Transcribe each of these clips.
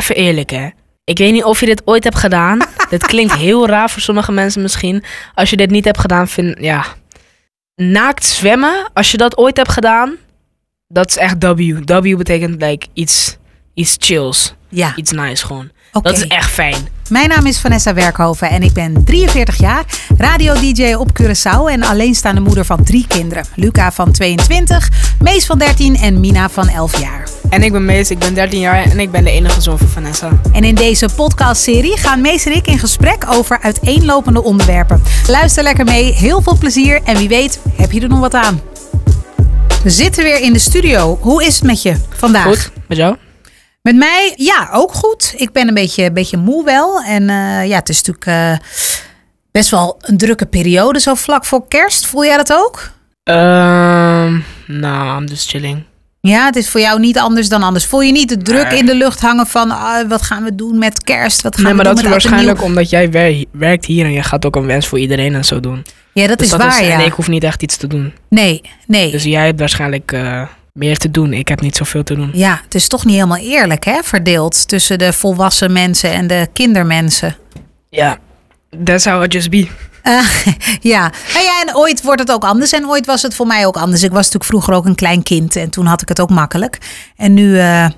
even eerlijk hè. Ik weet niet of je dit ooit hebt gedaan. dit klinkt heel raar voor sommige mensen misschien. Als je dit niet hebt gedaan, vind ja. Naakt zwemmen, als je dat ooit hebt gedaan, dat is echt W. W betekent like iets, iets chills. Ja, Iets nice gewoon. Dat is echt fijn. Mijn naam is Vanessa Werkhoven en ik ben 43 jaar, radio-dj op Curaçao en alleenstaande moeder van drie kinderen. Luca van 22, Mees van 13 en Mina van 11 jaar. En ik ben Mees, ik ben 13 jaar en ik ben de enige zoon van Vanessa. En in deze podcastserie gaan Mees en ik in gesprek over uiteenlopende onderwerpen. Luister lekker mee, heel veel plezier en wie weet heb je er nog wat aan. We zitten weer in de studio. Hoe is het met je vandaag? Goed, met jou? Met mij, ja, ook goed. Ik ben een beetje, een beetje moe wel. En eh, ja, het is natuurlijk eh, best wel een drukke periode, zo vlak voor kerst. Voel jij dat ook? Ehm, nou, I'm just chilling. Ja, het is voor jou niet anders dan anders. Voel je niet de druk in de lucht hangen van ah, wat gaan we doen met kerst? Wat gaan Nee, we maar doen dat is en waarschijnlijk omdat jij wer- werkt hier en je gaat ook een wens voor iedereen en zo doen. Ja, dat Dus is waar, En ja. ik hoef niet echt iets te doen. Nee, nee. Dus jij hebt waarschijnlijk eh, meer te doen. Ik heb niet zoveel te doen. Ja, het is toch niet helemaal eerlijk, hè? Verdeeld tussen de volwassen mensen en de kindermensen. Ja, that's how it just be. Eh, ja. Nou ja, en ooit wordt het ook anders. En ooit was het voor mij ook anders. Ik was natuurlijk vroeger ook een klein kind. En toen had ik het ook makkelijk. En nu, eh,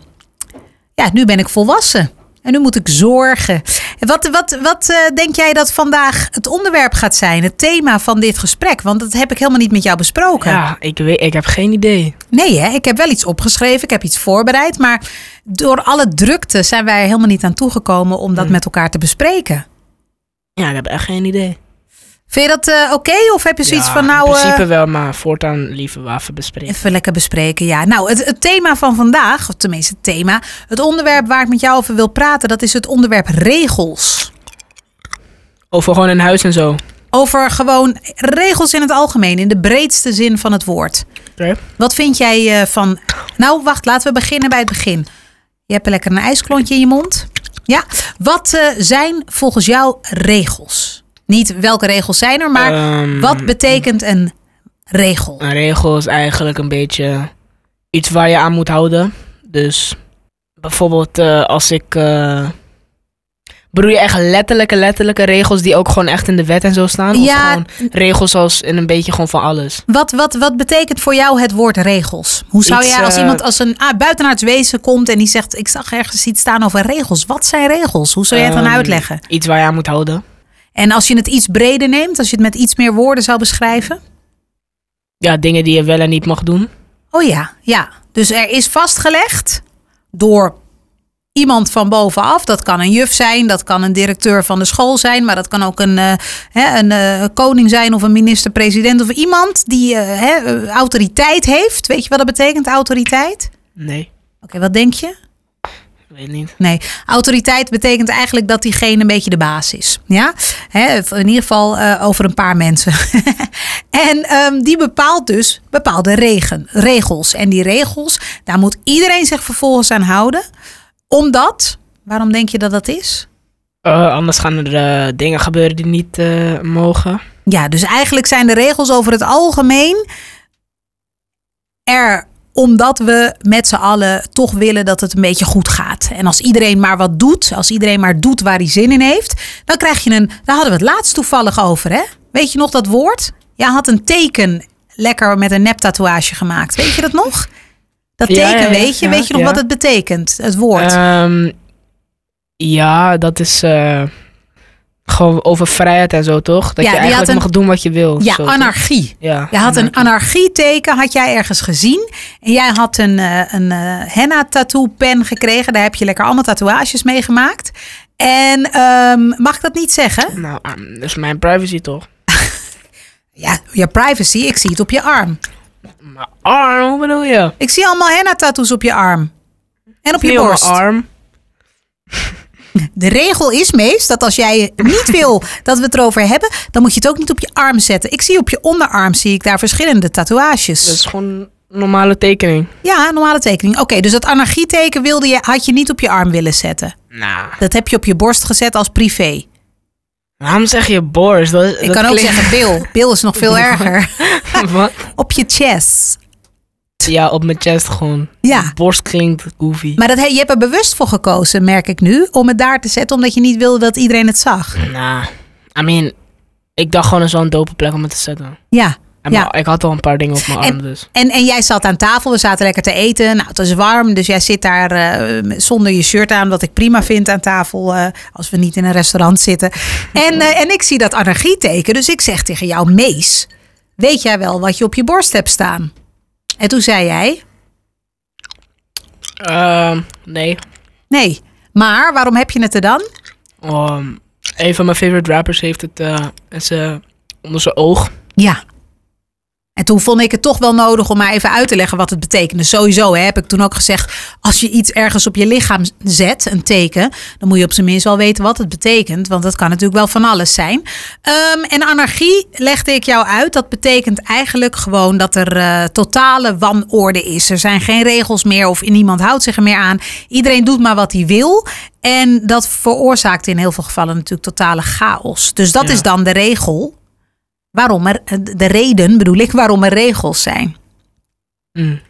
ja, nu ben ik volwassen. En nu moet ik zorgen. En wat, wat, wat eh, denk jij dat vandaag het onderwerp gaat zijn? Het thema van dit gesprek? Want dat heb ik helemaal niet met jou besproken. Ja, ik, weet, ik heb geen idee. Nee, hè? ik heb wel iets opgeschreven. Ik heb iets voorbereid. Maar door alle drukte zijn wij er helemaal niet aan toegekomen om dat met elkaar te bespreken. Ja, ik heb echt geen idee. Vind je dat eh, oké? Of heb je zoiets Ja, van nou... In eh, principe wel, maar voortaan liever even bespreken. Even lekker bespreken, ja. Nou, het, het thema van vandaag, of tenminste het thema, het onderwerp waar ik met jou over wil praten, dat is het onderwerp regels. Over gewoon een huis en zo. Over gewoon regels in het algemeen, in de breedste zin van het woord. Oké. Wat vind jij eh, van. Nou, wacht, laten we beginnen bij het begin. Je hebt lekker een ijsklontje in je mond. Ja. Wat zijn volgens jou regels? Niet welke regels zijn er, maar Ehm, wat betekent een regel? Een regel is eigenlijk een beetje iets waar je aan moet houden. Dus bijvoorbeeld eh, als ik... eh bedoel je echt letterlijke, letterlijke regels die ook gewoon echt in de wet en zo staan? Of Ja. gewoon regels als in een beetje gewoon van alles? Wat, wat, wat betekent voor jou het woord regels? Hoe zou jij als eh, iemand als een ah, buitenaards wezen komt en die zegt: Ik zag ergens iets staan over regels. Wat zijn regels? Hoe zou jij het dan Ehm, uitleggen? Iets waar je aan moet houden. En als je het iets breder neemt, als je het met iets meer woorden zou beschrijven? Ja, dingen die je wel en niet mag doen. Oh ja, ja. Dus er is vastgelegd door iemand van bovenaf. Dat kan een juf zijn, dat kan een directeur van de school zijn, maar dat kan ook een, eh, hè, een eh, koning zijn of een minister-president of iemand die eh, hè, eh, autoriteit heeft. Weet je wat dat betekent, autoriteit? Nee, Oké, wat denk je? Ik weet niet. Nee, autoriteit betekent eigenlijk dat diegene een beetje de baas is. Ja, Hè, in ieder geval eh, over een paar mensen. en ehm, die bepaalt dus bepaalde regen, regels. En die regels, daar moet iedereen zich vervolgens aan houden. Omdat, waarom denk je dat dat is? Eh, anders gaan er eh, dingen gebeuren die niet mogen. Ja, dus eigenlijk zijn de regels over het algemeen er omdat we met z'n allen toch willen dat het een beetje goed gaat. En als iedereen maar wat doet, als iedereen maar doet waar hij zin in heeft, dan krijg je een. Daar hadden we het laatst toevallig over, hè? Weet je nog dat woord? Jij had een teken lekker met een neptatoeage gemaakt. Weet je dat nog? Dat teken, ja, ja, weet je? weet je nog wat het betekent? Het woord. Ehm, ja, dat is eh, gewoon over vrijheid en zo, toch? Dat Ja, je eigenlijk een- mag doen wat je wil. ja, zo, anarchie. Ja, Je had een anarchieteken, had jij ergens gezien. En jij had een, eh, een eh, henna tattoo pen gekregen. Daar heb je lekker allemaal tatoeages mee gemaakt. En ehm, mag ik dat niet zeggen? Nou, ah, dat is mijn privacy toch? Ja, je privacy. Ik zie het op je arm. Mijn arm, hoe bedoel je? Ik zie allemaal henna tattoos op je arm. En op je borst. arm. De regel is meest dat als jij niet wil dat we het erover hebben, dan moet je het ook niet op je arm zetten. Ik zie op je onderarm zie ik daar verschillende tatoeages. Dat is gewoon een normale tekening. Ja, een normale tekening. Oké, dus dat anarchieteken wilde je, had je niet op je arm willen zetten. Nou, Dat heb je op je borst gezet als privé. waarom zeg je borst? Dat, Ik kan ook zeggen Bill. Bill is nog veel erger. Wat? Op je chest. Ja, op mijn chest gewoon. Ja. Borst klinkt goofy. Maar dat, je hebt er bewust voor gekozen, merk ik nu, om het daar te zetten, omdat je niet wilde dat iedereen het zag. Nah, I mean, ik dacht gewoon zo'n dope plek om het te zetten. Ja. En Ja. maar Ik had al een paar dingen op mijn En- arm, dus. En, en jij zat aan tafel, we zaten lekker te eten. Nou, het was warm, dus jij zit daar eh, zonder je shirt aan, wat ik prima vind aan tafel, eh, als we niet in een restaurant zitten. En, eh, en ik zie dat energieteken, dus ik zeg tegen jou, Mees, weet jij wel wat je op je borst hebt staan? En toen zei jij, Ehm, nee. nee. Maar waarom heb je het er dan? Ehm, een van mijn favorite rappers heeft het in zijn- onder zijn oog. Ja. En toen vond ik het toch wel nodig om maar even uit te leggen wat het betekende. Sowieso hè, heb ik toen ook gezegd, als je iets ergens op je lichaam zet, een teken, dan moet je op zijn minst wel weten wat het betekent. Want dat kan natuurlijk wel van alles zijn. Ehm, en anarchie legde ik jou uit. Dat betekent eigenlijk gewoon dat er eh, totale wanorde is. Er zijn geen regels meer of niemand houdt zich er meer aan. Iedereen doet maar wat hij wil. En dat veroorzaakt in heel veel gevallen natuurlijk totale chaos. Dus dat Ja. is dan de regel waarom er, de reden bedoel ik, waarom er regels zijn. Mm.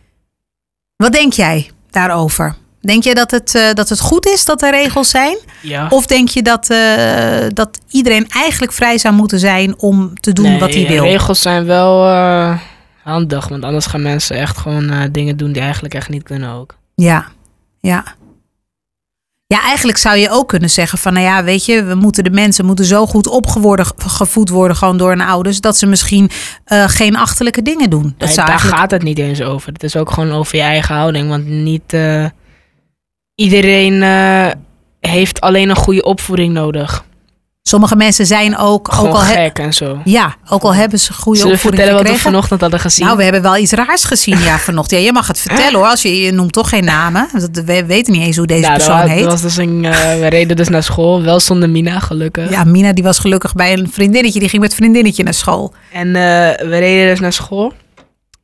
Wat denk jij daarover? Denk je dat het, eh, dat het goed is dat er regels zijn? Ja. Of denk je dat, eh, dat iedereen eigenlijk vrij zou moeten zijn om te doen Nee, wat hij wil? regels zijn wel eh, handig, want anders gaan mensen echt gewoon dingen doen die eigenlijk echt niet kunnen ook. Ja, ja. Ja, eigenlijk zou je ook kunnen zeggen van, nou ja, weet je, we moeten de mensen moeten zo goed opgevoed worden gewoon door hun ouders, dat ze misschien eh, geen achterlijke dingen doen. Dat Nee, zou daar eigenlijk gaat het niet eens over. Het is ook gewoon over je eigen houding, want niet eh, iedereen eh, heeft alleen een goede opvoeding nodig. Sommige mensen zijn ook, ook al, gek en zo. ja, ook al hebben ze goede Zullen we opvoeding vertellen wat we vanochtend hadden gezien? Nou, we hebben wel iets raars gezien ja, vanochtend. Ja, je mag het vertellen hoor. Als je, je noemt toch geen namen. Dat- We weten niet eens hoe deze Ja, dat persoon was, heet. dat was dus een, eh, we reden dus naar school, wel zonder Mina, gelukkig. Ja, Mina die was gelukkig bij een vriendinnetje. Die ging met vriendinnetje naar school. En eh, we reden dus naar school.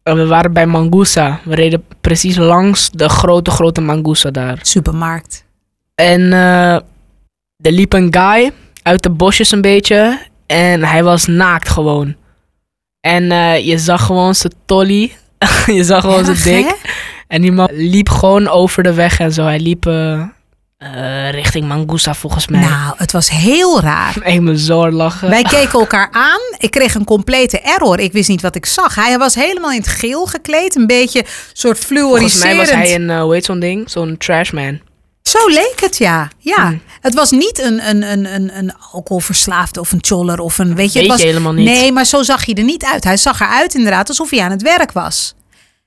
En we waren bij Mangusa. We reden precies langs de grote, grote Mangusa daar. Supermarkt. En eh, er liep een guy uit de bosjes een beetje. En hij was naakt gewoon. En eh, je zag gewoon zijn tolly. je zag gewoon zijn dik. hè? En die man liep gewoon over de weg en zo. Hij liep eh, eh, richting Mangusa volgens mij. Nou, het was heel raar. Ik me zo lachen. Wij keken elkaar aan. Ik kreeg een complete error. Ik wist niet wat ik zag. Hij was helemaal in het geel gekleed. Een beetje soort volgens mij fluoriserend. was hij een, hoe heet zo'n ding? Zo'n trashman. Zo leek het, ja. Ja. Hmm. Het was niet een, een, een, een, een alcoholverslaafde of een choller of een... Weet je, het was, helemaal niet. Nee, maar zo zag hij er niet uit. Hij zag eruit inderdaad alsof hij aan het werk was.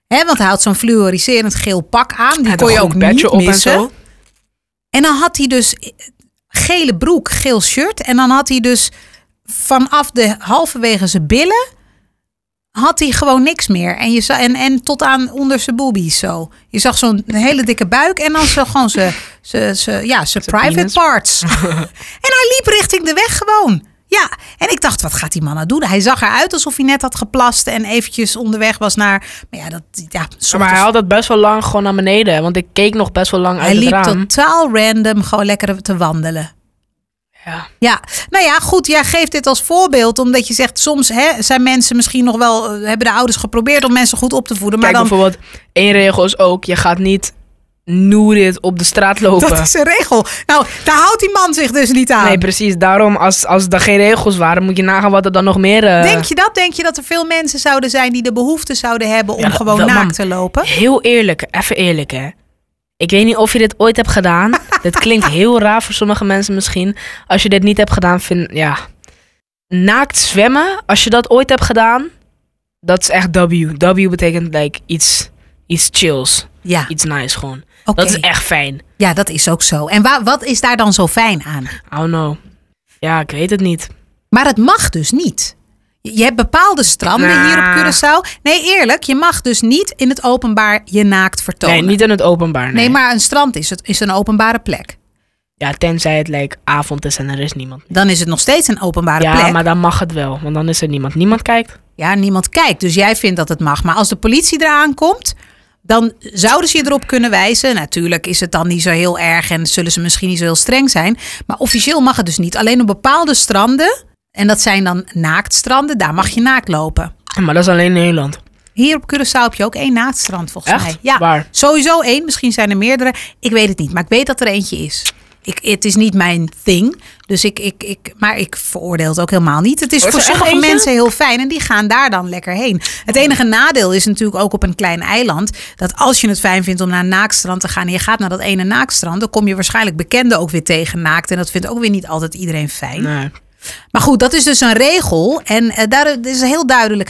Hè, want hij had zo'n fluoriserend geel pak aan. Die Hij kon je ook niet op en missen. zo. En dan had hij dus gele broek, geel shirt. En dan had hij dus vanaf de halverwege zijn billen... had hij gewoon niks meer. En, je zag, en, en tot aan onder zijn boobies zo. Je zag zo'n hele dikke buik en dan zo gewoon zijn ja, zijn Zijn private penis. parts. en hij liep richting de weg gewoon. Ja, en ik dacht, wat gaat die man nou doen? Hij zag eruit alsof hij net had geplast en eventjes onderweg was naar... Maar ja, dat, ja, Maar hij had het best wel lang gewoon naar beneden. Want ik keek nog best wel lang uit hij liep totaal random gewoon lekker te wandelen. Ja. Ja, nou ja, goed. Jij geeft dit als voorbeeld, omdat je zegt soms hè, zijn mensen misschien nog wel, eh, hebben de ouders geprobeerd om mensen goed op te voeden, maar Kijk, dan bijvoorbeeld, één regel is ook, je gaat niet noerit op de straat lopen. dat is een regel. Nou, daar houdt die man zich dus niet aan. Nee, precies. Daarom, als, als er geen regels waren, moet je nagaan wat er dan nog meer... eh, Denk je dat? Denk je dat er veel mensen zouden zijn die de behoefte zouden hebben om Ja, gewoon wel, naakt te lopen? Heel eerlijk, even eerlijk hè. Ik weet niet of je dit ooit hebt gedaan. dit klinkt heel raar voor sommige mensen misschien. Als je dit niet hebt gedaan, vind ja. Naakt zwemmen, als je dat ooit hebt gedaan, dat is echt W. W betekent like iets, iets chills. Ja, Iets nice gewoon. Dat is echt fijn. Ja, dat is ook zo. En wa- wat is daar dan zo fijn aan? I don't know. Ja, ik weet het niet. Maar het mag dus niet. Je hebt bepaalde stranden Nah. hier op Curaçao. Nee, eerlijk, je mag dus niet in het openbaar je naakt vertonen. Nee, niet in het openbaar. Nee, Nee, maar een strand is, het, is een openbare plek. Ja, tenzij het like, avond is en er is niemand. Dan is het nog steeds een openbare Ja, plek. maar dan mag het wel, want dan is er niemand. Niemand kijkt. Ja, niemand kijkt. Dus jij vindt dat het mag. Maar als de politie eraan komt, dan zouden ze je erop kunnen wijzen. Natuurlijk is het dan niet zo heel erg en zullen ze misschien niet zo heel streng zijn. Maar officieel mag het dus niet. Alleen op bepaalde stranden, en dat zijn dan naaktstranden, daar mag je naakt lopen. Maar dat is alleen in Nederland. Hier op Curaçao heb je ook één naaktstrand volgens Echt? mij. Ja, Waar? sowieso één. Misschien zijn er meerdere. Ik weet het niet, maar ik weet dat er eentje is. Ik, het is niet mijn thing. Dus ik, ik, ik, maar ik veroordeel het ook helemaal niet. Het is voor sommige mensen heel fijn en die gaan daar dan lekker heen. Het enige nadeel is natuurlijk ook op een klein eiland. Dat als je het fijn vindt om naar een naaktstrand te gaan en je gaat naar dat ene naaktstrand, dan kom je waarschijnlijk bekenden ook weer tegen naakt. En dat vindt ook weer niet altijd iedereen fijn. Nee. Maar goed, dat is dus een regel. En eh, daar is heel duidelijk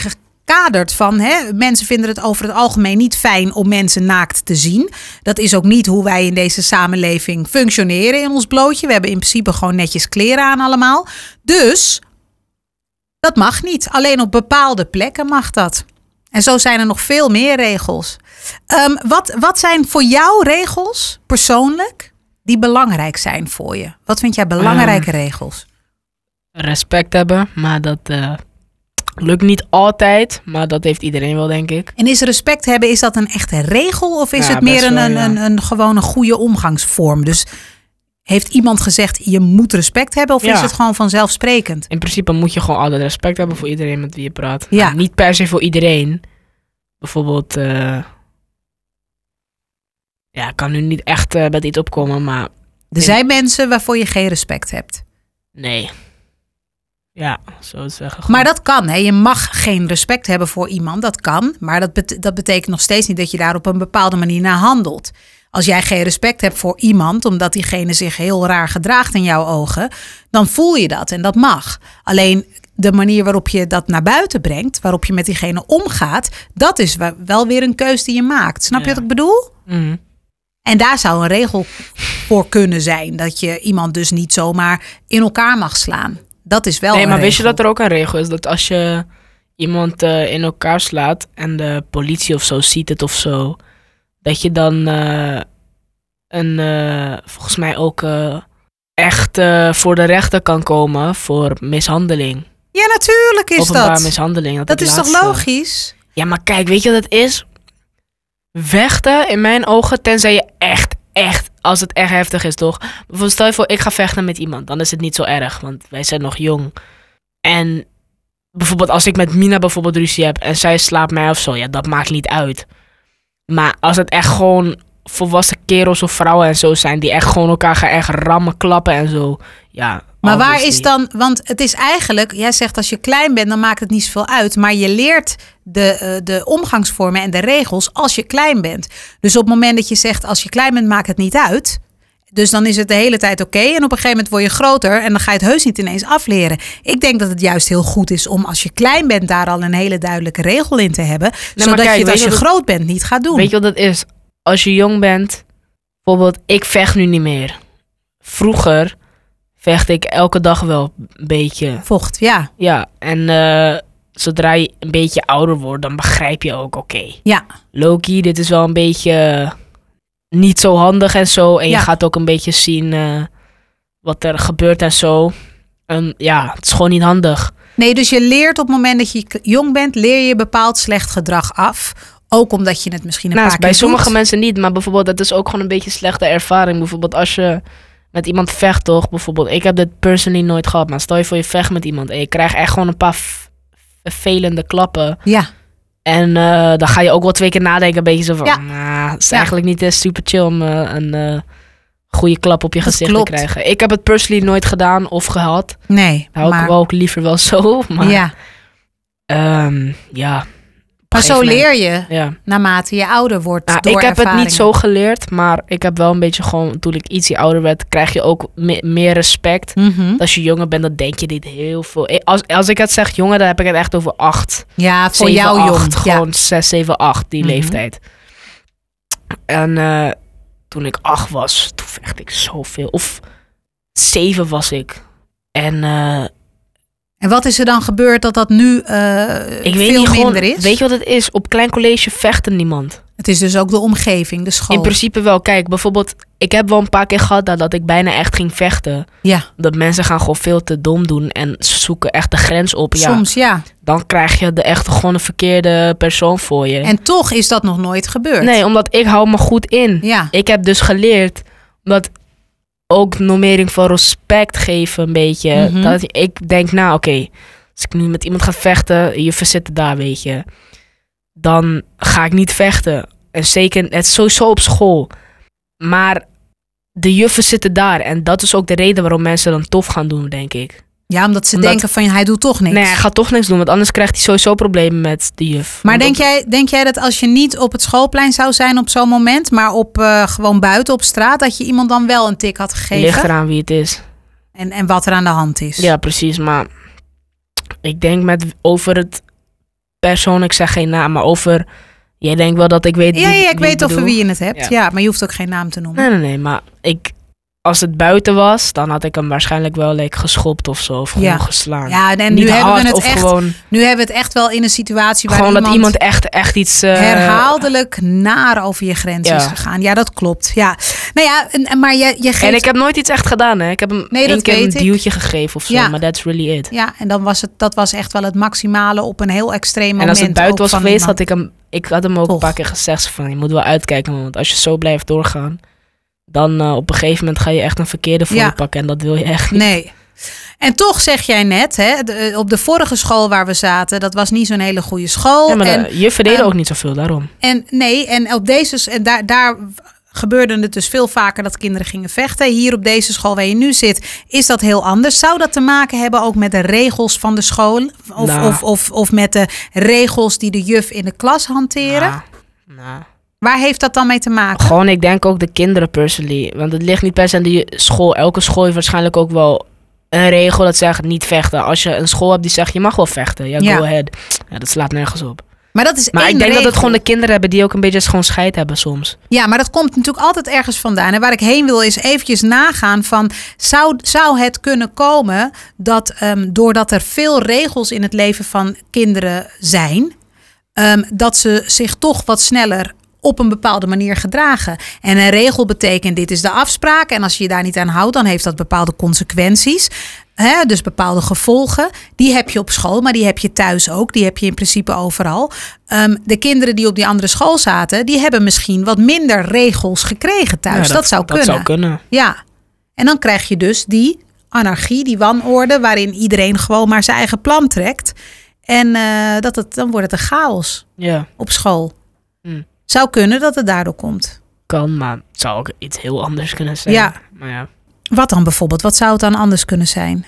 gekaderd van. Hè? Mensen vinden het over het algemeen niet fijn om mensen naakt te zien. Dat is ook niet hoe wij in deze samenleving functioneren in ons blootje. We hebben in principe gewoon netjes kleren aan allemaal. Dus dat mag niet. Alleen op bepaalde plekken mag dat. En zo zijn er nog veel meer regels. Ehm, wat, wat zijn voor jou regels persoonlijk die belangrijk zijn voor je? Wat vind jij belangrijke regels? Respect hebben, maar dat eh, lukt niet altijd. Maar dat heeft iedereen wel, denk ik. En is respect hebben, is dat een echte regel? Of is Ja, het meer een, wel, een, ja. een, een goede omgangsvorm? Dus heeft iemand gezegd, je moet respect hebben? Of Ja. is het gewoon vanzelfsprekend? In principe moet je gewoon altijd respect hebben voor iedereen met wie je praat. Ja. Niet per se voor iedereen. Bijvoorbeeld, eh, ja, ik kan nu niet echt eh, met iets opkomen, maar Er zijn mensen waarvoor je geen respect hebt. nee. Ja, zo te zeggen. Maar dat kan. Hè? Je mag geen respect hebben voor iemand. Dat kan. Maar dat, bet- dat betekent nog steeds niet dat je daar op een bepaalde manier naar handelt. Als jij geen respect hebt voor iemand, omdat diegene zich heel raar gedraagt in jouw ogen, dan voel je dat en dat mag. Alleen de manier waarop je dat naar buiten brengt, waarop je met diegene omgaat, dat is wel weer een keus die je maakt. Snap je wat ik bedoel? Mhm. En daar zou een regel voor kunnen zijn. Dat je iemand dus niet zomaar in elkaar mag slaan. Dat is wel Nee, maar wist je dat er ook een regel is? Dat als je iemand eh, in elkaar slaat en de politie of zo ziet het of zo, dat je dan eh, een, eh, volgens mij ook echt voor de rechter kan komen voor mishandeling. Ja, natuurlijk is Openbare dat. mishandeling. Dat, Dat is toch logisch? Ja, maar kijk, weet je wat het is? Vechten in mijn ogen, tenzij je echt, echt, als het echt heftig is, toch? Bijvoorbeeld, stel je voor, ik ga vechten met iemand, dan is het niet zo erg, want wij zijn nog jong. En bijvoorbeeld, als ik met Mina bijvoorbeeld ruzie heb en zij slaapt mij of zo, ja, dat maakt niet uit. Maar als het echt gewoon volwassen kerels of vrouwen en zo zijn, die echt gewoon elkaar gaan echt rammen, klappen en zo, ja. Maar waar is dan, want het is eigenlijk, jij zegt als je klein bent, dan maakt het niet zoveel uit. Maar je leert de, eh, de omgangsvormen en de regels als je klein bent. Dus op het moment dat je zegt, als je klein bent, maakt het niet uit. Dus dan is het de hele tijd oké. En op een gegeven moment word je groter en dan ga je het heus niet ineens afleren. Ik denk dat het juist heel goed is om als je klein bent daar al een hele duidelijke regel in te hebben. zodat kijk, je het als je groot bent niet gaat doen. Weet je wat dat is? Als je jong bent, bijvoorbeeld, ik vecht nu niet meer. Vroeger vecht ik elke dag wel een beetje. Vocht, ja. Ja, en eh, zodra je een beetje ouder wordt, dan begrijp je ook, oké, Ja, Loki, dit is wel een beetje niet zo handig en zo. En Ja. je gaat ook een beetje zien eh, wat er gebeurt en zo. En ja, het is gewoon niet handig. Nee, dus je leert op het moment dat je jong bent, leer je bepaald slecht gedrag af. Ook omdat je het misschien een Nou, paar bij keer sommige doet. mensen niet, maar bijvoorbeeld, dat is ook gewoon een beetje slechte ervaring. Bijvoorbeeld, als je met iemand vecht, toch? Bijvoorbeeld, ik heb dit personally nooit gehad, maar stel je voor je vecht met iemand en je krijgt echt gewoon een paar vervelende klappen. Ja, En eh, dan ga je ook wel twee keer nadenken, een beetje zo van, Ja. nah, het is Ja. eigenlijk niet eh, super chill om eh, een goede klap op je Dat gezicht klopt. te krijgen. Ik heb het personally nooit gedaan of gehad. nee. Hou maar ik wel ook liever wel zo, maar ja. ehm, ja. Maar zo leer je Ja. naarmate je ouder wordt. Nou, door ik heb het niet zo geleerd, maar ik heb wel een beetje gewoon, toen ik ietsje ouder werd, krijg je ook me- meer respect. Mhm. Als je jonger bent, dan denk je dit heel veel. Eh, Als, als ik het zeg jonger, dan heb ik het echt over 8, Ja, voor 7, jou 8. jong. Ja. Gewoon 6, 7, 8, die Mhm. leeftijd. En eh, toen ik 8 was, toen vecht ik zoveel. Of 7 was ik. En eh, En wat is er dan gebeurd dat dat nu eh, ik veel niet minder is? weet je wat het is? Op klein college vechten niemand. Het is dus ook de omgeving, de school. In principe wel. Kijk, bijvoorbeeld, ik heb wel een paar keer gehad dat, dat ik bijna echt ging vechten. ja, Dat mensen gaan gewoon veel te dom doen en zoeken echt de grens op. Ja, soms ja. dan krijg je de echt gewoon een verkeerde persoon voor je. En toch is dat nog nooit gebeurd. nee, omdat ik hou me goed in. Ja, Ik heb dus geleerd dat ook normering van respect geven een beetje. Mhm. Dat ik denk, nou oké, als ik nu met iemand ga vechten, je verzit het daar, weet je. dan ga ik niet vechten. En zeker, het is sowieso op school. Maar de juffen zitten daar. En dat is ook de reden waarom mensen dan tof gaan doen, denk ik. Ja, omdat ze Omdat- denken van hij doet toch niks. Nee, hij gaat toch niks doen, want anders krijgt hij sowieso problemen met de juf. Maar denk jij, denk jij dat als je niet op het schoolplein zou zijn op zo'n moment, maar op eh, gewoon buiten op straat, dat je iemand dan wel een tik had ligt gegeven? eraan wie het is. En, en wat er aan de hand is? Ja, precies. Maar ik denk met over het persoon, ik zeg geen naam, maar over. Jij denkt wel dat ik weet. ja, wie- ja, ik wie weet over wie je het hebt. Ja. Ja. maar je hoeft ook geen naam te noemen. Nee, nee, nee. Maar ik, als het buiten was, dan had ik hem waarschijnlijk wel like, geschopt of zo. Of gewoon Ja. geslaan. Ja, en Niet nu hebben, we het echt, gewoon, nu hebben we het echt wel in een situatie waar gewoon iemand, dat iemand echt, echt iets. eh, herhaaldelijk naar over je grens Ja. is gegaan. Ja, dat klopt. Ja. Nou ja, en, maar je, je geeft... En ik heb nooit iets echt gedaan, hè. Ik heb hem Nee, één keer een ik. duwtje gegeven of zo. Ja. Maar that's really it. Ja, en dan was het, dat was echt wel het maximale op een heel extreem moment. En als het buiten was geweest, iemand. had ik hem... Ik had hem ook Toch. een paar keer gezegd van... Je moet wel uitkijken, want als je zo blijft doorgaan... Dan eh, op een gegeven moment ga je echt een verkeerde Ja. je pakken. En dat wil je echt niet. Nee. En toch zeg jij net, hè, de- op de vorige school waar we zaten, dat was niet zo'n hele goede school. Ja, maar en, de- je verdeden ehm, ook niet zoveel, daarom. en nee, en op deze, en daar, daar gebeurde het dus veel vaker dat kinderen gingen vechten. Hier op deze school waar je nu zit, is dat heel anders. Zou dat te maken hebben ook met de regels van de school? Of, Nou. of, of, of met de regels die de juf in de klas hanteren? Nou, nou. Waar heeft dat dan mee te maken? Gewoon, ik denk ook de kinderen personally. Want het ligt niet per se aan de school. Elke school heeft waarschijnlijk ook wel een regel dat zegt niet vechten. Als je een school hebt die zegt je mag wel vechten. Ja, Ja. go ahead. Ja, dat slaat nergens op. Maar dat is Maar één ik denk dat het gewoon de kinderen hebben die ook een beetje gewoon scheid hebben soms. Ja, maar dat komt natuurlijk altijd ergens vandaan. En waar ik heen wil is eventjes nagaan van... zou, zou het kunnen komen dat ehm, doordat er veel regels in het leven van kinderen zijn... ehm, dat ze zich toch wat sneller op een bepaalde manier gedragen. En een regel betekent dit is de afspraak. En als je je daar niet aan houdt, dan heeft dat bepaalde consequenties. Hè, dus bepaalde gevolgen. Die heb je op school, maar die heb je thuis ook. Die heb je in principe overal. Ehm, de kinderen die op die andere school zaten, die hebben misschien wat minder regels gekregen thuis. Ja, dat, zou kunnen. Dat zou kunnen. Ja. En dan krijg je dus die anarchie, die wanorde, waarin iedereen gewoon maar zijn eigen plan trekt. En eh, dat het, dan wordt het een chaos Ja, op school. Hmm. Zou kunnen dat het daardoor komt. kan, maar het zou ook iets heel anders kunnen zijn. Ja. Maar ja. Wat dan bijvoorbeeld? Wat zou het dan anders kunnen zijn?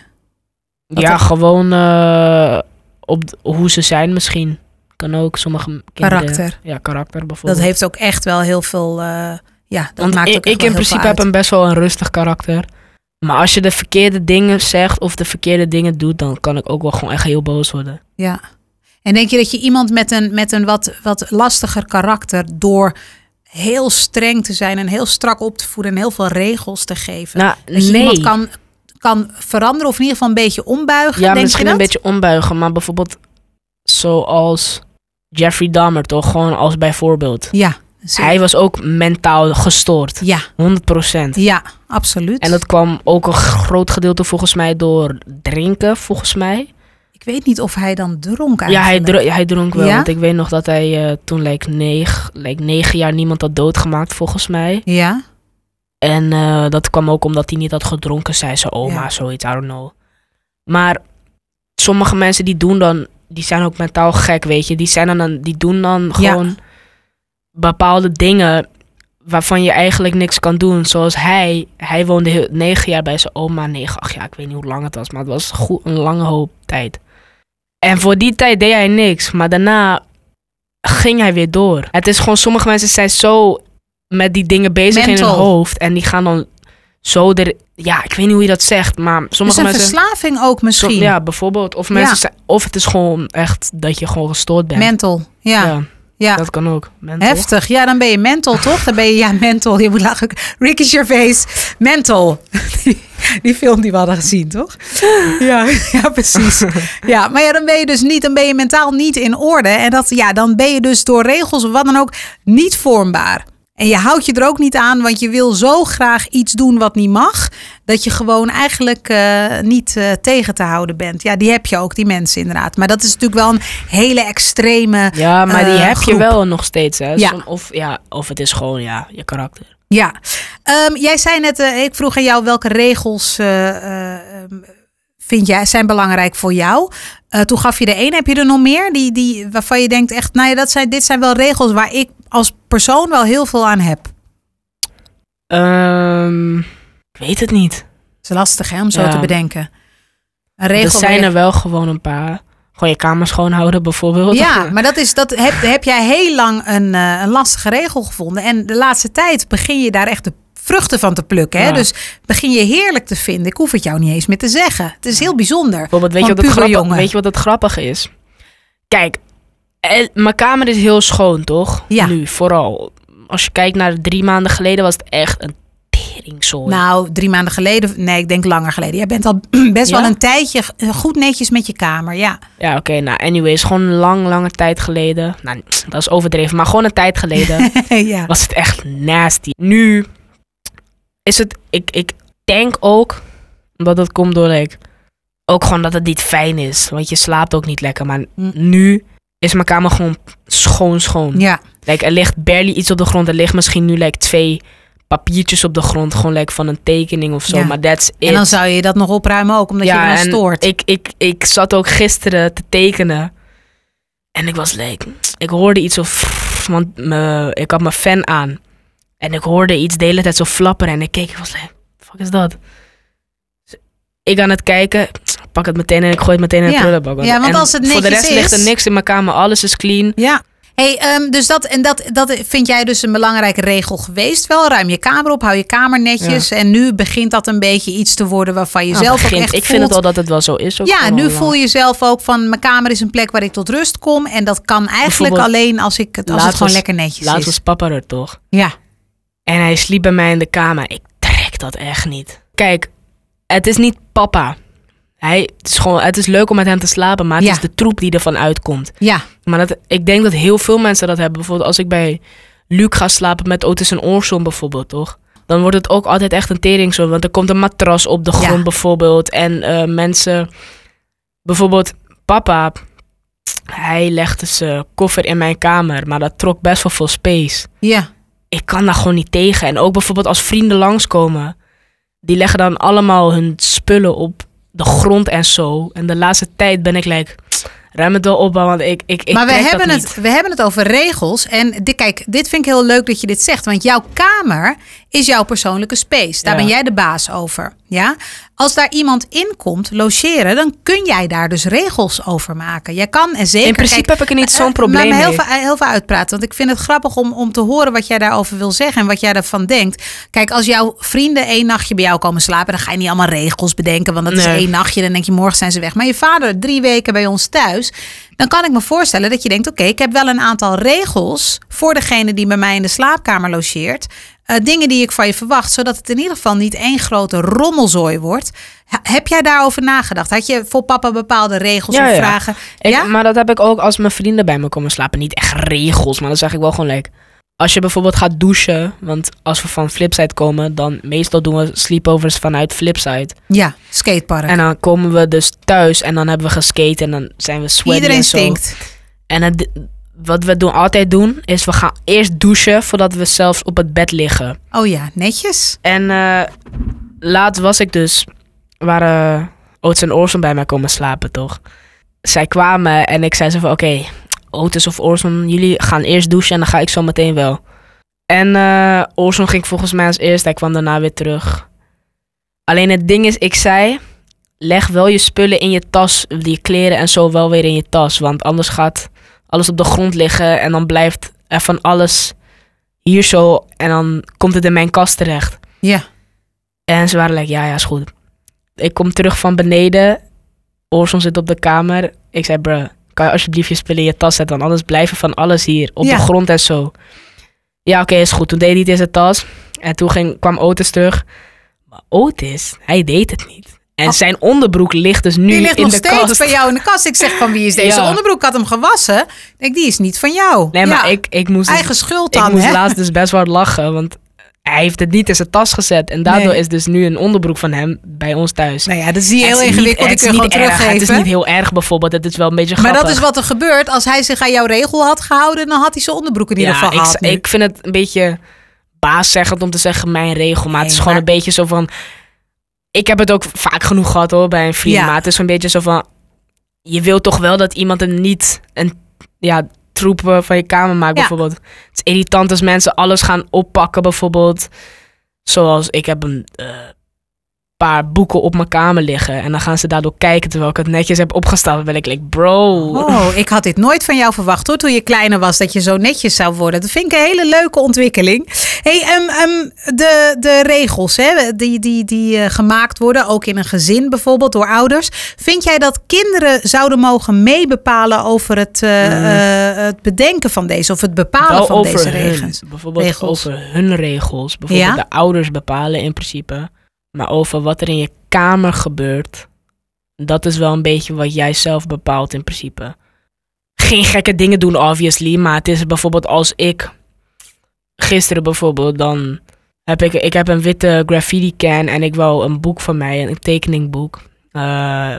Wat Ja, dan? gewoon eh, op hoe ze zijn misschien. Kan ook sommige kinderen. Karakter. Ja, karakter bijvoorbeeld. Dat heeft ook echt wel heel veel. eh, ja, dat Want maakt ik, ook ik wel in principe heb een best wel een rustig karakter. Maar als je de verkeerde dingen zegt of de verkeerde dingen doet, dan kan ik ook wel gewoon echt heel boos worden. Ja. En denk je dat je iemand met een, met een wat, wat lastiger karakter door heel streng te zijn en heel strak op te voeden en heel veel regels te geven, Nou, dat je nee. iemand kan, kan veranderen of in ieder geval een beetje ombuigen? ja, denk misschien je een beetje ombuigen, maar bijvoorbeeld zoals Jeffrey Dahmer toch, gewoon als bijvoorbeeld. Ja. zie- Hij was ook mentaal gestoord, Ja, 100%. ja, absoluut. En dat kwam ook een groot gedeelte volgens mij door drinken, volgens mij. Ik weet niet of hij dan dronk Ja, hij, eigenlijk. dro- hij dronk wel. Ja? Want ik weet nog dat hij eh, toen like, negen, like, negen jaar niemand had doodgemaakt, volgens mij. Ja, En eh, dat kwam ook omdat hij niet had gedronken, zei zijn oma, Ja. zoiets, I don't know. Maar sommige mensen die doen dan, die zijn ook mentaal gek, weet je. Die, zijn dan, die doen dan Ja. gewoon bepaalde dingen waarvan je eigenlijk niks kan doen. Zoals hij, hij woonde heel, negen jaar bij zijn oma, negen, ach ja, ik weet niet hoe lang het was, maar het was goed, een lange hoop tijd. En voor die tijd deed hij niks, maar daarna ging hij weer door. Het is gewoon, sommige mensen zijn zo met die dingen bezig in hun hoofd en die gaan dan zo er, ja, ik weet niet hoe je dat zegt, maar dus sommige een mensen. verslaving ook Som- misschien. ja, bijvoorbeeld. Of, mensen Ja. zijn, of het is gewoon echt dat je gewoon gestoord bent. Mental, ja. ja. Ja, dat kan ook. Mental. Heftig. Ja, dan ben je mental, toch? Dan ben je, ja, mental. Je moet lachen. Ricky Gervais, mental. Die, die film die we hadden gezien, toch? Ja, ja, precies. Ja, maar ja, dan ben je dus niet, dan ben je mentaal niet in orde. En dat, ja, dan ben je dus door regels of wat dan ook niet vormbaar. En je houdt je er ook niet aan, want je wil zo graag iets doen wat niet mag, dat je gewoon eigenlijk eh, niet eh, tegen te houden bent. Ja, die heb je ook, die mensen inderdaad. Maar dat is natuurlijk wel een hele extreme Ja, maar die eh, heb je wel nog steeds. Hè? Ja. Of, ja, of het is gewoon ja, je karakter. Ja, Ehm, jij zei net, ik vroeg aan jou welke regels vind jij, zijn belangrijk voor jou? Uh, toen gaf je er één. Heb je er nog meer die, die, waarvan je denkt echt, nou ja, dat zijn, dit zijn wel regels waar ik als persoon wel heel veel aan heb? Um, ik weet het niet. Het is lastig hè, om zo te bedenken. Een regel er zijn er wel gewoon een paar. Gewoon je kamer schoonhouden bijvoorbeeld. Ja, maar dat is, dat heb, heb jij heel lang een, uh, een lastige regel gevonden. En de laatste tijd begin je daar echt de vruchten van te plukken. Hè? Dus begin je heerlijk te vinden. Ik hoef het jou niet eens meer te zeggen. Het is heel bijzonder. Bijvoorbeeld, weet, je wat, grappig, weet je wat het grappig is? Kijk, eh, mijn kamer is heel schoon, toch? Ja. Nu, vooral. Als je kijkt naar drie maanden geleden was het echt een teringzooi. Nou, drie maanden geleden, nee, ik denk langer geleden. Jij bent al best wel een tijdje goed netjes met je kamer, ja. Ja, oké. nou, anyways, gewoon lang, lange tijd geleden. Nou, dat is overdreven, maar gewoon een tijd geleden ja. was het echt nasty. Nu is het, ik, ik denk ook, omdat het komt door, like, ook gewoon dat het niet fijn is. Want je slaapt ook niet lekker. Maar mm. nu is mijn kamer gewoon schoon, schoon. Ja. Like, er ligt barely iets op de grond. Er ligt misschien nu like, twee papiertjes op de grond. Gewoon like, van een tekening of zo. Maar that's it. En dan zou je dat nog opruimen ook, omdat ja, je dan stoort. Ik, ik, ik zat ook gisteren te tekenen. En ik was like, ik hoorde iets of, want me, ik had mijn fan aan. En ik hoorde iets de hele tijd zo flapperen. En ik keek, ik was like, fuck is dat? Dus ik aan het kijken, pak het meteen en ik gooi het meteen in de prullenbak. Ja, want als het Voor de rest ligt er niks in mijn kamer, alles is clean. Ja. Hey, um, dus dat, en dat, dat vind jij dus een belangrijke regel geweest wel. Ruim je kamer op, hou je kamer netjes. En nu begint dat een beetje iets te worden waarvan je nou, zelf begint, ook echt Ik vind het wel dat het wel zo is. ja, nu voel je zelf ook van mijn kamer is een plek waar ik tot rust kom. En dat kan eigenlijk alleen als, ik, als het gewoon lekker netjes laat is. Laat was papa er toch? Ja. En hij sliep bij mij in de kamer. Ik trek dat echt niet. Kijk, het is niet papa. Hij, het, is gewoon, het is leuk om met hem te slapen, maar het is de troep die ervan uitkomt. Ja. Maar dat, ik denk dat heel veel mensen dat hebben. Bijvoorbeeld als ik bij Luc ga slapen met Otis en Orson bijvoorbeeld, toch? Dan wordt het ook altijd echt een tering zo. Want er komt een matras op de grond bijvoorbeeld. En uh, mensen... Bijvoorbeeld papa, hij legde zijn koffer in mijn kamer. Maar dat trok best wel veel space. Ja ik kan daar gewoon niet tegen. En ook bijvoorbeeld als vrienden langskomen. Die leggen dan allemaal hun spullen op de grond en zo. En de laatste tijd ben ik like, ruim het wel op, want ik, ik, ik Maar we hebben, het, we hebben het over regels. En dit, kijk, dit vind ik heel leuk dat je dit zegt. Want jouw kamer is jouw persoonlijke space. Daar ben jij de baas over. Ja? Als daar iemand in komt logeren, dan kun jij daar dus regels over maken. Jij kan en zeker. In principe heb ik er niet zo'n eh, probleem mee. heel veel, heel veel uitpraten. Want ik vind het grappig om, om te horen wat jij daarover wil zeggen en wat jij ervan denkt. Kijk, als jouw vrienden één nachtje bij jou komen slapen, dan ga je niet allemaal regels bedenken. Want dat is één nachtje. Dan denk je, morgen zijn ze weg. Maar je vader drie weken bij ons thuis. Dan kan ik me voorstellen dat je denkt: oké, ik heb wel een aantal regels voor degene die bij mij in de slaapkamer logeert. Uh, dingen die ik van je verwacht, zodat het in ieder geval niet één grote rommelzooi wordt. heb jij daarover nagedacht? Had je voor papa bepaalde regels of vragen? ja? Maar dat heb ik ook als mijn vrienden bij me komen slapen. Niet echt regels, maar dan zeg ik wel gewoon leuk. Als je bijvoorbeeld gaat douchen, want als we van Flipside komen, dan meestal doen we sleepovers vanuit Flipside. Ja, skatepark. En dan komen we dus thuis en dan hebben we geskate en dan zijn we sweaty Iedereen en zo. stinkt. En het, wat we doen, altijd doen, is we gaan eerst douchen voordat we zelfs op het bed liggen. Oh ja, netjes. En uh, laat was ik dus, waren Otis en Orson bij mij komen slapen, toch? Zij kwamen en ik zei ze van, oké, okay, Otis of Orson, jullie gaan eerst douchen en dan ga ik zo meteen wel. En uh, Orson ging volgens mij als eerst, hij kwam daarna weer terug. Alleen het ding is, ik zei, leg wel je spullen in je tas, die kleren en zo wel weer in je tas, want anders gaat alles op de grond liggen en dan blijft er van alles hier zo en dan komt het in mijn kast terecht. Ja. En ze waren like, ja, ja, is goed. Ik kom terug van beneden. Orson zit op de kamer. Ik zei, bro, kan je alsjeblieft je spullen in je tas zetten? Want anders blijven van alles hier op de grond en zo. Ja, oké, is goed. Toen deed hij het in zijn tas. En toen ging, kwam Otis terug. Maar Otis, hij deed het niet. En zijn onderbroek ligt dus nu die ligt in nog de steeds kast. bij jou in de kast. Ik zeg van wie is deze onderbroek? Ik had hem gewassen. Ik denk, die is niet van jou. Nee, maar ik, ik moest... Eigen schuld dan, Ik moest laatst dus best wel lachen, want hij heeft het niet in zijn tas gezet. En daardoor is dus nu een onderbroek van hem bij ons thuis. Nou ja, dat zie je heel ingewikkeld. Het is niet, het is niet erg. Het is niet heel erg bijvoorbeeld. Het is wel een beetje grappig. Maar dat is wat er gebeurt. Als hij zich aan jouw regel had gehouden, dan had hij zijn onderbroek in ieder geval ik, gehad. Ik vind het een beetje baaszeggend om te zeggen mijn regel. Maar het is gewoon een beetje zo van ik heb het ook vaak genoeg gehad hoor, bij een vriend. Ja. Maar het is een beetje zo van... Je wil toch wel dat iemand er niet een ja, troep van je kamer maakt, Ja. bijvoorbeeld. Het is irritant als mensen alles gaan oppakken, bijvoorbeeld. Zoals, ik heb een eh, paar boeken op mijn kamer liggen. En dan gaan ze daardoor kijken terwijl ik het netjes heb opgesteld. Dan ben ik like, bro. Oh, ik had dit nooit van jou verwacht hoor, toen je kleiner was, dat je zo netjes zou worden. Dat vind ik een hele leuke ontwikkeling. Hey, ehm, ehm, de, de regels hè, die, die, die eh, gemaakt worden, ook in een gezin bijvoorbeeld, door ouders. Vind jij dat kinderen zouden mogen meebepalen over het, eh, Mm. eh, het bedenken van deze, of het bepalen Wel van over deze hun, regels? bijvoorbeeld regels. over hun regels. Bijvoorbeeld Ja? de ouders bepalen in principe. Maar over wat er in je kamer gebeurt, dat is wel een beetje wat jij zelf bepaalt in principe. Geen gekke dingen doen, obviously. Maar het is bijvoorbeeld als ik gisteren bijvoorbeeld, dan heb ik, ik heb een witte graffiti can en ik wou een boek van mij, een tekeningboek, eh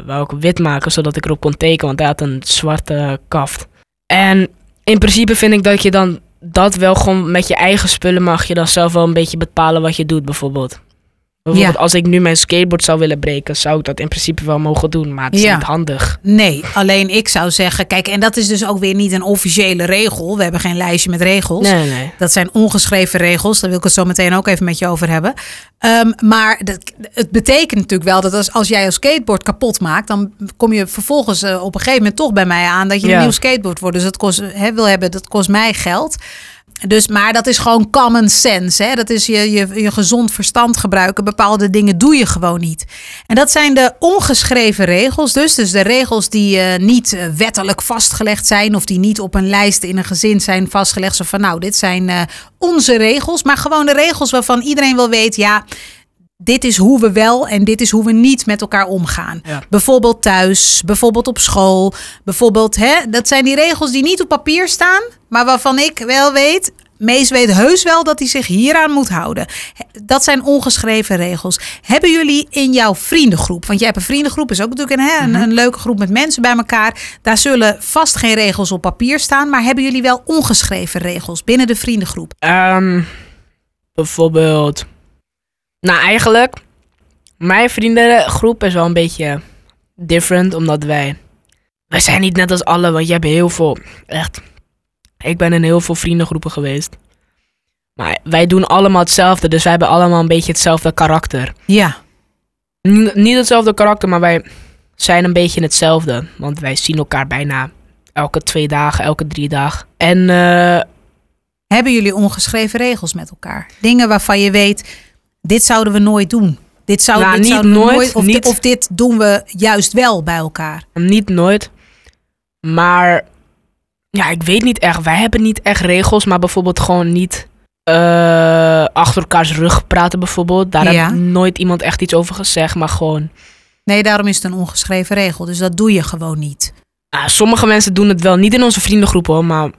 wou ik wit maken zodat ik erop kon tekenen, want hij had een zwarte kaft. En in principe vind ik dat je dan dat wel gewoon met je eigen spullen mag je dan zelf wel een beetje bepalen wat je doet, bijvoorbeeld. Bijvoorbeeld Ja. als ik nu mijn skateboard zou willen breken, zou ik dat in principe wel mogen doen, maar het is Ja. niet handig. Nee, alleen ik zou zeggen, kijk, en dat is dus ook weer niet een officiële regel. We hebben geen lijstje met regels. Nee, nee, nee. Dat zijn ongeschreven regels. Daar wil ik het zo meteen ook even met je over hebben. Ehm, maar dat, het betekent natuurlijk wel dat als, als jij je skateboard kapot maakt, dan kom je vervolgens eh, op een gegeven moment toch bij mij aan dat je Ja. een nieuw skateboard wordt. Dus dat kost, wil hebben, dat kost mij geld. Dus, maar dat is gewoon common sense. Hè? Dat is je, je, je gezond verstand gebruiken. Bepaalde dingen doe je gewoon niet. En dat zijn de ongeschreven regels. Dus, dus de regels die eh, niet eh, wettelijk vastgelegd zijn. Of die niet op een lijst in een gezin zijn vastgelegd. Zo van nou, dit zijn eh, onze regels. Maar gewoon de regels waarvan iedereen wel weet. Ja, dit is hoe we wel en dit is hoe we niet met elkaar omgaan. Ja. Bijvoorbeeld thuis, bijvoorbeeld op school. Bijvoorbeeld, hè, dat zijn die regels die niet op papier staan, maar waarvan ik wel weet. Mees weet heus wel dat hij zich hieraan moet houden. Dat zijn ongeschreven regels. Hebben jullie in jouw vriendengroep, want jij hebt een vriendengroep, is ook natuurlijk een, hè, een, een leuke groep met mensen bij elkaar. Daar zullen vast geen regels op papier staan, maar hebben jullie wel ongeschreven regels binnen de vriendengroep? Ehm, bijvoorbeeld. Nou, eigenlijk. Mijn vriendengroep is wel een beetje different, omdat wij. Wij zijn niet net als alle, want je hebt heel veel. Echt. Ik ben in heel veel vriendengroepen geweest. Maar wij doen allemaal hetzelfde, dus wij hebben allemaal een beetje hetzelfde karakter. Ja. Niet, niet hetzelfde karakter, maar wij zijn een beetje hetzelfde. Want wij zien elkaar bijna elke twee dagen, elke drie dagen. En eh, Hebben jullie ongeschreven regels met elkaar? Dingen waarvan je weet, dit zouden we nooit doen. Dit, zou, Nou, dit niet zouden we nooit, of, niet. of dit doen we juist wel bij elkaar. Niet nooit. Maar ja, ik weet niet echt. Wij hebben niet echt regels, maar bijvoorbeeld gewoon niet eh, achter elkaars rug praten bijvoorbeeld. Daar Ja. heeft nooit iemand echt iets over gezegd, maar gewoon... Nee, daarom is het een ongeschreven regel. Dus dat doe je gewoon niet. sommige mensen doen het wel, niet in onze vriendengroep hoor, maar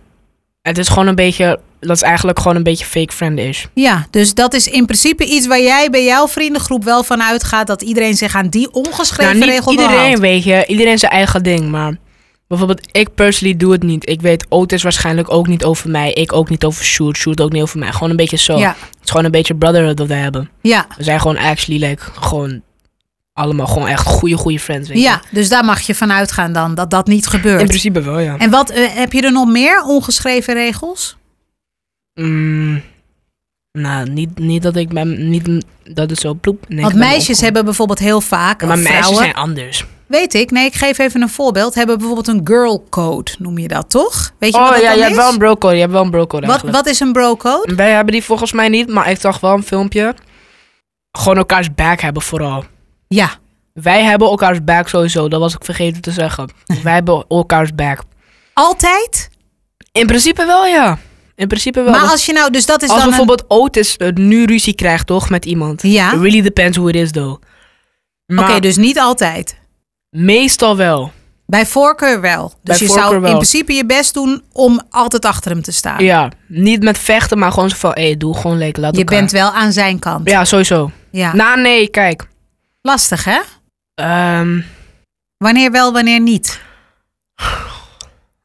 het is gewoon een beetje... Dat is eigenlijk gewoon een beetje fake friend-ish. Ja, dus dat is in principe iets waar jij bij jouw vriendengroep wel van uitgaat dat iedereen zich aan die ongeschreven Nou, regel iedereen, weet je. Iedereen zijn eigen ding, maar... Bijvoorbeeld, ik personally doe het niet. Ik weet Otis waarschijnlijk ook niet over mij. Ik ook niet over Shoot. Shoot ook niet over mij. Gewoon een beetje zo. Ja, Het is gewoon een beetje brotherhood dat wij hebben. ja, We zijn gewoon actually like gewoon allemaal gewoon echt goede goede friends. Weet je. ja, dus daar mag je van uitgaan dan dat dat niet In gebeurt. principe wel, ja. En wat eh, heb je er nog meer ongeschreven regels? Mm, nou, niet, niet dat ik ben, niet dat het zo ploep. Nee, Want meisjes hebben bijvoorbeeld heel vaak, Ja, maar of meisjes vrouwen, zijn anders. weet ik. Nee, ik geef even een voorbeeld. Hebben bijvoorbeeld een girl code, noem je dat toch? Weet je wat Oh dat ja, je hebt is? wel een bro code. Je hebt wel een bro code wat, wat is een bro code? Wij hebben die volgens mij niet, maar ik zag wel een filmpje. Gewoon elkaars back hebben vooral. Ja, Wij hebben elkaars back sowieso, dat was ik vergeten te zeggen. Wij hebben elkaars back. altijd. In principe wel, ja. In principe wel. Maar als je nou, dus dat is als dan een- bijvoorbeeld Otis eh, nu ruzie krijgt, toch, met iemand. Ja. It really depends who it is, though. Oké, dus niet altijd. meestal wel. Bij voorkeur wel. Dus Bij je zou wel. in principe je best doen om altijd achter hem te staan. Ja, niet met vechten, maar gewoon zo van, hé, hey, doe gewoon lekker, laat je elkaar. bent wel aan zijn kant. Ja, sowieso. Ja. Nou, nee, kijk. Lastig hè? Ehm, Wanneer wel, wanneer niet.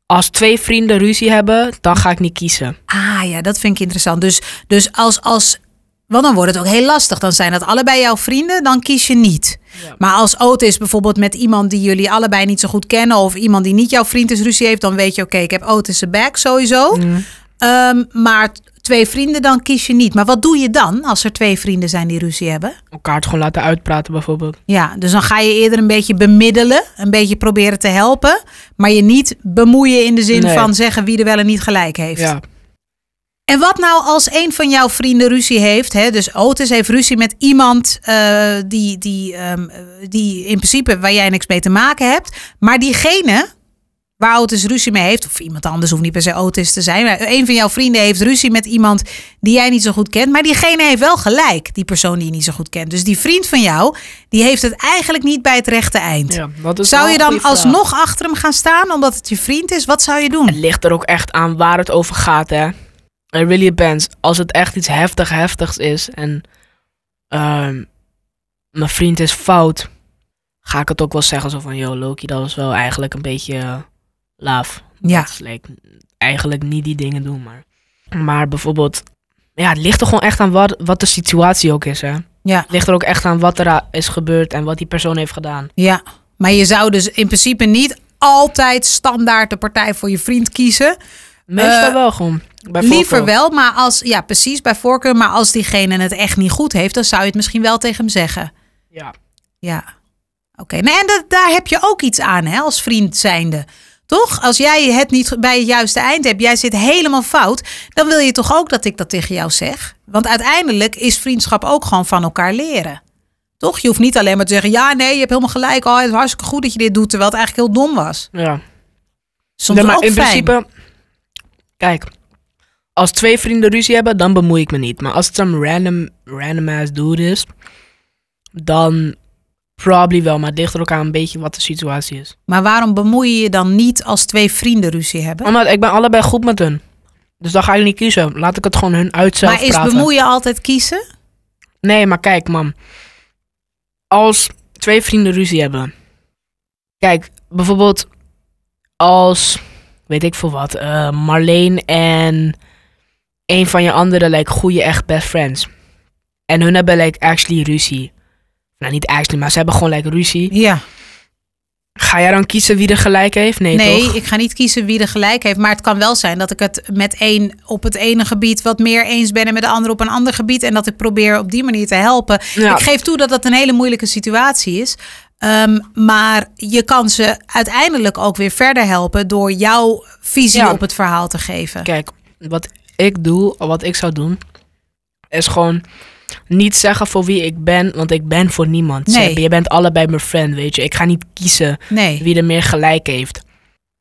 als twee vrienden ruzie hebben, dan ga ik niet kiezen. Ah ja, dat vind ik interessant. Dus, dus als, als Want dan wordt het ook heel lastig. Dan zijn dat allebei jouw vrienden, dan kies je niet. Ja. Maar als Otis bijvoorbeeld met iemand die jullie allebei niet zo goed kennen... of iemand die niet jouw vriend is ruzie heeft... dan weet je, oké, ik heb Otis zijn back sowieso. Mm. Ehm, maar twee vrienden, dan kies je niet. Maar wat doe je dan als er twee vrienden zijn die ruzie hebben? Elkaar het gewoon laten uitpraten bijvoorbeeld. Ja, dus dan ga je eerder een beetje bemiddelen, een beetje proberen te helpen, maar je niet bemoeien in de zin Nee. van zeggen wie er wel en niet gelijk heeft. Ja. En wat nou als een van jouw vrienden ruzie heeft? Hè? Dus Otis heeft ruzie met iemand eh, die, die, ehm, eh, die in principe waar jij niks mee te maken hebt, maar diegene waar Otis ruzie mee heeft, of iemand anders hoeft niet per se Otis te zijn, maar een van jouw vrienden heeft ruzie met iemand die jij niet zo goed kent, maar diegene heeft wel gelijk, die persoon die je niet zo goed kent. Dus die vriend van jou, die heeft het eigenlijk niet bij het rechte eind. ja Zou je dan vraag. alsnog achter hem gaan staan omdat het je vriend is? Wat zou je doen? Het ligt er ook echt aan waar het over gaat, hè. It really depends. Als het echt iets heftig, heftigs is en ehm, mijn vriend is fout, ga ik het ook wel zeggen zo van, yo Loki, dat was wel eigenlijk een beetje laaf. Ja. Like, eigenlijk niet die dingen doen, maar... Maar bijvoorbeeld, ja, het ligt er gewoon echt aan wat, wat de situatie ook is, hè. Ja. Het ligt er ook echt aan wat er is gebeurd en wat die persoon heeft gedaan. Ja, maar je zou dus in principe niet altijd standaard de partij voor je vriend kiezen. Meestal Eh, wel gewoon. Liever wel, maar als, ja, precies bij voorkeur. Maar als diegene het echt niet goed heeft, dan zou je het misschien wel tegen hem zeggen. Ja. Ja, oké. En dat, daar heb je ook iets aan, hè, als vriend zijnde. Toch? Als jij het niet bij het juiste eind hebt, jij zit helemaal fout, dan wil je toch ook dat ik dat tegen jou zeg? Want uiteindelijk is vriendschap ook gewoon van elkaar leren. Toch? Je hoeft niet alleen maar te zeggen, ja, nee, je hebt helemaal gelijk. Oh, het is hartstikke goed dat je dit doet, terwijl het eigenlijk heel dom was. ja. Soms Nee, maar ook in fijn. principe, kijk, als twee vrienden ruzie hebben, dan bemoei ik me niet. Maar als het een random, random ass dude is, dan probably wel. Maar het ligt er ook aan een beetje wat de situatie is. Maar waarom bemoei je je dan niet als twee vrienden ruzie hebben? Omdat ik ben allebei goed met hun. Dus dan ga ik niet kiezen. Laat ik het gewoon hun uit zelf maar is praten. bemoeien altijd kiezen? Nee, maar kijk, man. Als twee vrienden ruzie hebben. Kijk, bijvoorbeeld als, weet ik veel wat, eh, Marleen en een van je andere, like, goede echt best friends. En hun hebben, like, actually ruzie. Nou, niet actually, maar ze hebben gewoon, like, ruzie. Ja. Ga jij dan kiezen wie er gelijk heeft? Nee, Nee, toch? ik ga niet kiezen wie er gelijk heeft. Maar het kan wel zijn dat ik het met één op het ene gebied wat meer eens ben en met de ander op een ander gebied. En dat ik probeer op die manier te helpen. Ja. Ik geef toe dat dat een hele moeilijke situatie is. Ehm, maar je kan ze uiteindelijk ook weer verder helpen door jouw visie Ja. op het verhaal te geven. Kijk, wat ik doe, wat ik zou doen, is gewoon niet zeggen voor wie ik ben, want ik ben voor niemand. Nee. Je bent allebei mijn friend, weet je. Ik ga niet kiezen Nee. wie er meer gelijk heeft.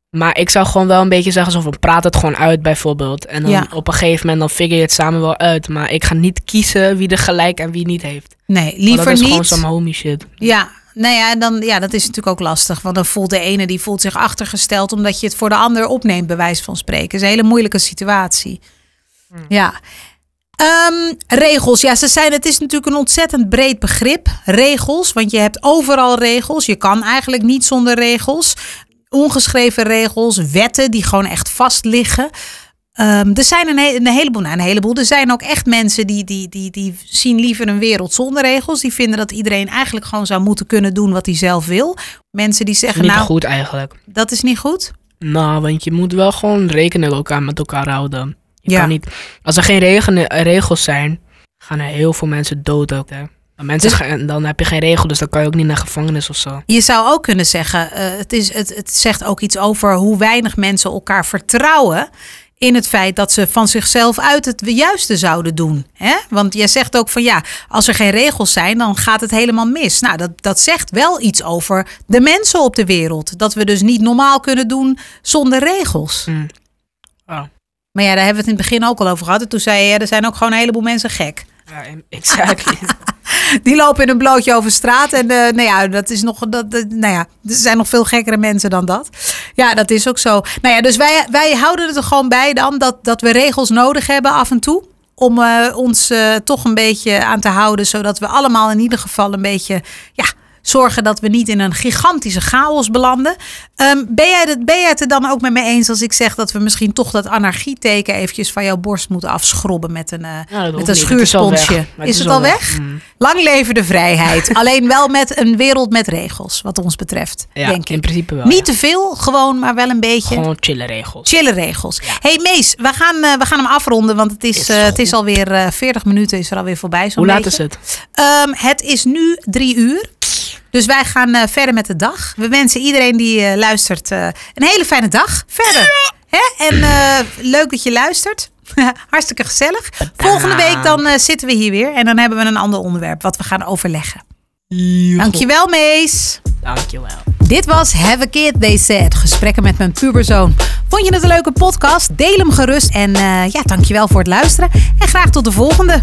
Maar ik zou gewoon wel een beetje zeggen, zo van praat het gewoon uit bijvoorbeeld. En dan Ja. op een gegeven moment dan figure je het samen wel uit. Maar ik ga niet kiezen wie er gelijk en wie niet heeft. Nee, liever dat is gewoon niet. some homie shit. Ja, nou ja, dan, ja, dat is natuurlijk ook lastig. Want dan voelt de ene die voelt zich achtergesteld omdat je het voor de ander opneemt, bij wijze van spreken. is een hele moeilijke situatie. Ja. Ehm, regels, ja, ze zijn, het is natuurlijk een ontzettend breed begrip. Regels, want je hebt overal regels. Je kan eigenlijk niet zonder regels. Ongeschreven regels, wetten die gewoon echt vast liggen. Ehm, er zijn een, he- een heleboel, nou een heleboel. Er zijn ook echt mensen die, die, die, die zien liever een wereld zonder regels. Die vinden dat iedereen eigenlijk gewoon zou moeten kunnen doen wat hij zelf wil. Mensen die zeggen, Niet nou, goed eigenlijk. dat is niet goed. Nou, want je moet wel gewoon rekening elkaar met elkaar houden. Je Ja. kan niet, als er geen regen- regels zijn, gaan er heel veel mensen dood ook. Hè. En mensen Dus- gaan- dan heb je geen regel, dus dan kan je ook niet naar gevangenis of zo. Je zou ook kunnen zeggen, eh, het, is, het, het zegt ook iets over hoe weinig mensen elkaar vertrouwen. In het feit dat ze van zichzelf uit het juiste zouden doen. Hè? Want jij zegt ook van ja, als er geen regels zijn, dan gaat het helemaal mis. Nou, dat, dat zegt wel iets over de mensen op de wereld. Dat we dus niet normaal kunnen doen zonder regels. Mm. Oh. Maar ja, daar hebben we het in het begin ook al over gehad. En toen zei je, ja, er zijn ook gewoon een heleboel mensen gek. Ja, exactly. Die lopen in een blootje over straat. En eh, nou ja, dat is nog. Dat, dat- nou ja, er zijn nog veel gekkere mensen dan dat. Ja, dat is ook zo. Nou ja, dus wij, wij houden het er gewoon bij dan dat, dat we regels nodig hebben af en toe. Om eh, ons eh, toch een beetje aan te houden. Zodat we allemaal in ieder geval een beetje ja, Zorgen dat we niet in een gigantische chaos belanden. Ehm, ben, jij het, ben jij het er dan ook met me eens als ik zeg dat we misschien toch dat anarchieteken eventjes van jouw borst moeten afschrobben met een, uh, Nou, met een niet. Het is al schuursponsje? Is het al weg? Mm. Lang leven de vrijheid. Alleen wel met een wereld met regels, wat ons betreft, Ja, denk in ik. principe wel. Niet ja. te veel, gewoon, maar wel een beetje. Gewoon chille regels. Chille regels. hey Mees, we gaan, eh, we gaan hem afronden, want het is, Is eh, het is alweer eh 40 minuten is er alweer voorbij. Hoe laat beetje. is het? Ehm, het is nu drie uur. Dus wij gaan eh, verder met de dag. We wensen iedereen die eh, luistert eh, een hele fijne dag. Verder. Hè? En eh, leuk dat je luistert. Hartstikke gezellig. Volgende week dan eh, zitten we hier weer. En dan hebben we een ander onderwerp wat we gaan overleggen. Dankjewel Mees. Dankjewel. Dit was Have a Kid, They Said. Gesprekken met mijn puberzoon. Vond je het een leuke podcast? Deel hem gerust. En eh ja, dankjewel voor het luisteren. En graag tot de volgende.